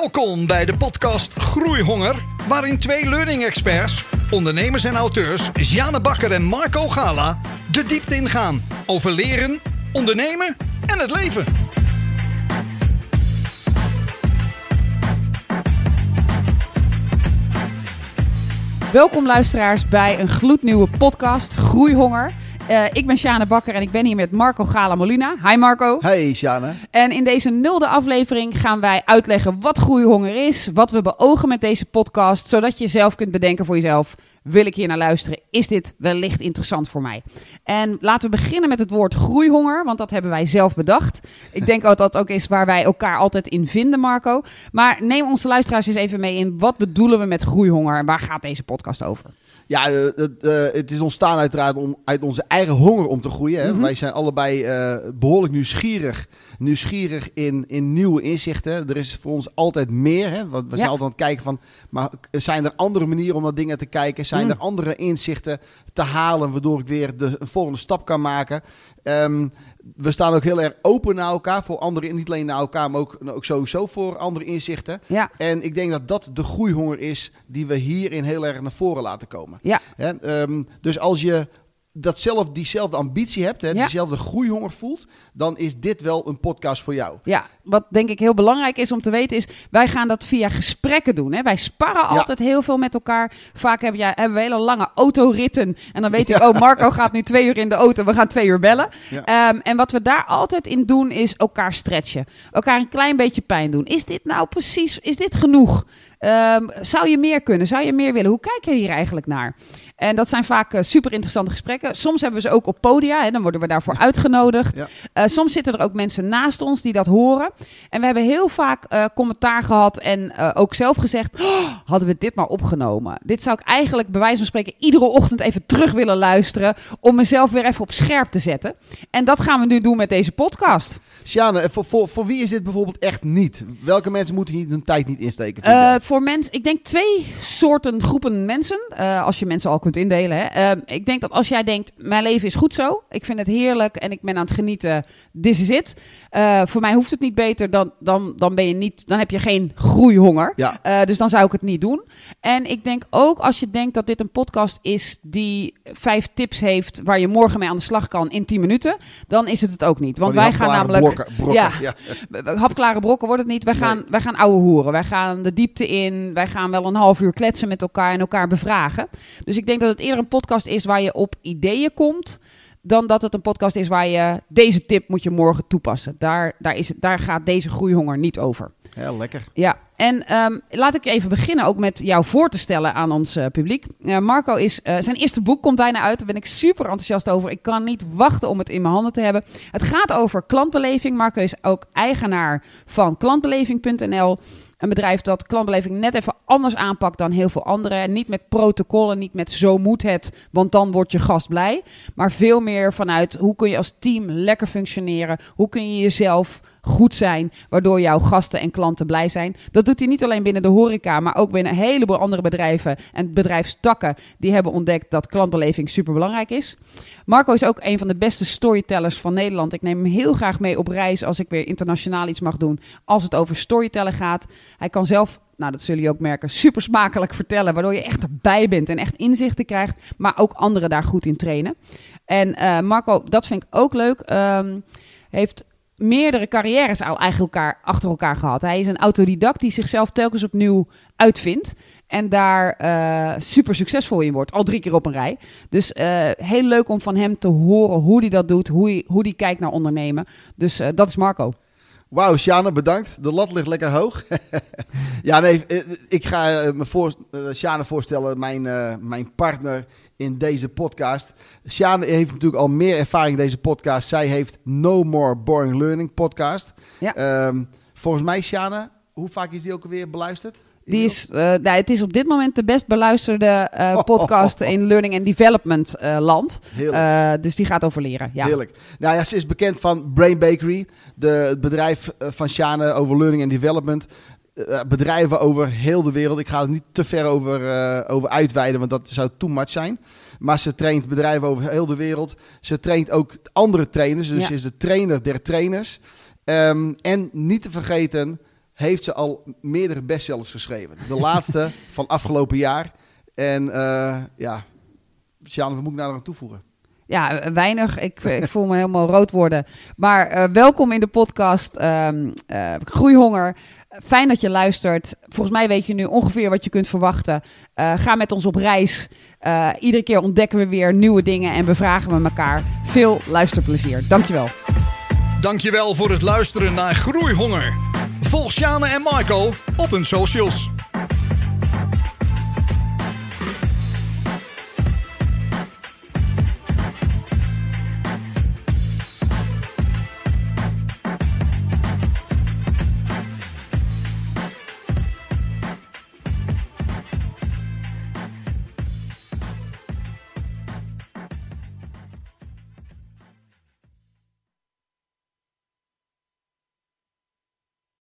Welkom bij de podcast Groeihonger, waarin twee learning experts, ondernemers en auteurs, Jane Bakker en Marco Gala, de diepte ingaan over leren, ondernemen en het leven. Welkom luisteraars bij een gloednieuwe podcast Groeihonger. Uh, ik ben Sjane Bakker en ik ben hier met Marco Gala Molina. Hi Marco. Hey Sjane. En in deze nulde aflevering gaan wij uitleggen wat groeihonger is, wat we beogen met deze podcast, zodat je zelf kunt bedenken voor jezelf wil ik hier naar luisteren? Is dit wellicht interessant voor mij? En laten we beginnen met het woord groeihonger, want dat hebben wij zelf bedacht. Ik denk dat dat ook is waar wij elkaar altijd in vinden, Marco. Maar neem onze luisteraars eens even mee in wat bedoelen we met groeihonger en waar gaat deze podcast over? Ja, uh, het is ontstaan uiteraard om, uit onze eigen honger om te groeien. Hè. Mhm. Wij zijn allebei uh, behoorlijk nieuwsgierig. Nieuwsgierig in, in nieuwe inzichten. Er is voor ons altijd meer. Hè. Want we zijn altijd aan het kijken van... Maar zijn er andere manieren om naar dingen te kijken? Zijn mhm. er andere inzichten te halen... waardoor ik weer de volgende stap kan maken? Um, we staan ook heel erg open naar elkaar voor anderen. Niet alleen naar elkaar, maar ook, ook sowieso voor andere inzichten. Ja. En ik denk dat dat de groeihonger is die we hierin heel erg naar voren laten komen. Ja. um, dus als je datzelfde, diezelfde ambitie hebt, hè, diezelfde groeihonger voelt, dan is dit wel een podcast voor jou. Ja, wat denk ik heel belangrijk is om te weten is, wij gaan dat via gesprekken doen. Hè? Wij sparren altijd heel veel met elkaar. Vaak hebben, ja, hebben we hele lange autoritten en dan weet ik, oh Marco gaat nu twee uur in de auto, we gaan twee uur bellen. Um, en wat we daar altijd in doen is elkaar stretchen. Elkaar een klein beetje pijn doen. Is dit nou precies, is dit genoeg? Um, zou je meer kunnen? Zou je meer willen? Hoe kijk je hier eigenlijk naar? En dat zijn vaak uh, super interessante gesprekken. Soms hebben we ze ook op podia, hè, dan worden we daarvoor uitgenodigd. Ja. Uh, soms zitten er ook mensen naast ons die dat horen. En we hebben heel vaak uh, commentaar gehad en ook zelf gezegd: oh, hadden we dit maar opgenomen? Dit zou ik eigenlijk bij wijze van spreken iedere ochtend even terug willen luisteren. Om mezelf weer even op scherp te zetten. En dat gaan we nu doen met deze podcast. Sjane, voor, voor, voor wie is dit bijvoorbeeld echt niet? Welke mensen moeten hier hun tijd niet insteken? Voor mensen, ik denk twee soorten groepen mensen. als je mensen al kunt indelen. Hè. Ehm, ik denk dat als jij denkt, mijn leven is goed zo, ik vind het heerlijk en ik ben aan het genieten, this is it. Uh, voor mij hoeft het niet beter, dan, dan, dan, ben je niet, dan heb je geen groeihonger. Ja. Dus dan zou ik het niet doen. En ik denk ook als je denkt dat dit een podcast is die vijf tips heeft waar je morgen mee aan de slag kan in tien minuten, dan is het het ook niet. Want wij gaan namelijk. Brokken, brokken, ja, ja. hapklare brokken wordt het niet. Wij gaan, nee. wij gaan ouwe hoeren. Wij gaan de diepte in. Wij gaan wel een half uur kletsen met elkaar en elkaar bevragen. Dus ik denk dat het eerder een podcast is waar je op ideeën komt dan dat het een podcast is waar je deze tip moet je morgen toepassen. Daar, daar, is, daar gaat deze groeihonger niet over. Ja, lekker. Ja, en um, laat ik even beginnen ook met jou voor te stellen aan ons uh, publiek. Uh, Marco is, uh, zijn eerste boek komt bijna uit. Daar ben ik super enthousiast over. Ik kan niet wachten om het in mijn handen te hebben. Het gaat over klantbeleving. Marco is ook eigenaar van klantbeleving.nl. Een bedrijf dat klantbeleving net even anders aanpakt dan heel veel anderen. Niet met protocollen, niet met zo moet het, want dan wordt je gast blij. Maar veel meer vanuit hoe kun je als team lekker functioneren? Hoe kun je jezelf goed zijn, waardoor jouw gasten en klanten blij zijn. Dat doet hij niet alleen binnen de horeca, maar ook binnen een heleboel andere bedrijven en bedrijfstakken die hebben ontdekt dat klantbeleving super belangrijk is. Marco is ook een van de beste storytellers van Nederland. Ik neem hem heel graag mee op reis als ik weer internationaal iets mag doen, als het over storytellen gaat. Hij kan zelf nou dat zullen jullie ook merken, super smakelijk vertellen. Waardoor je echt erbij bent en echt inzichten krijgt. Maar ook anderen daar goed in trainen. En uh, Marco, dat vind ik ook leuk. Um, heeft meerdere carrières al eigenlijk elkaar, achter elkaar gehad. Hij is een autodidact die zichzelf telkens opnieuw uitvindt. En daar uh, super succesvol in wordt. Al drie keer op een rij. Dus uh, heel leuk om van hem te horen hoe hij dat doet. Hoe hij, hoe hij kijkt naar ondernemen. Dus uh, dat is Marco. Wauw, Sjane, bedankt. De lat ligt lekker hoog. ja, nee, ik ga me voor, Sjane voorstellen, mijn, mijn partner in deze podcast. Sjane heeft natuurlijk al meer ervaring in deze podcast. Zij heeft No More Boring Learning podcast. Ja. Um, volgens mij, Sjane, hoe vaak is die ook alweer beluisterd? Die is, uh, nou, het is op dit moment de best beluisterde uh, podcast in Learning and Development uh, land. dus die gaat over leren. Ja. Heerlijk. Nou ja, ze is bekend van Brain Bakery, de, het bedrijf van Sjane over Learning and Development. Eh, bedrijven over heel de wereld. Ik ga er niet te ver over, over uitweiden, want dat zou too much zijn. Maar ze traint bedrijven over heel de wereld. Ze traint ook andere trainers. Dus ze is de trainer der trainers. Um, en niet te vergeten, heeft ze al meerdere bestsellers geschreven. De laatste van afgelopen jaar. En eh ja, Sjaan, wat moet ik nou nog aan toevoegen? Ja, weinig. Ik, ik voel me helemaal rood worden. Maar eh, welkom in de podcast ehm, eh, Groeihonger. Fijn dat je luistert. Volgens mij weet je nu ongeveer wat je kunt verwachten. Eh, ga met ons op reis. Eh, iedere keer ontdekken we weer nieuwe dingen en bevragen we elkaar. Veel luisterplezier. Dankjewel. Dankjewel voor het luisteren naar Groeihonger. Volg Sjane en Marco op hun socials.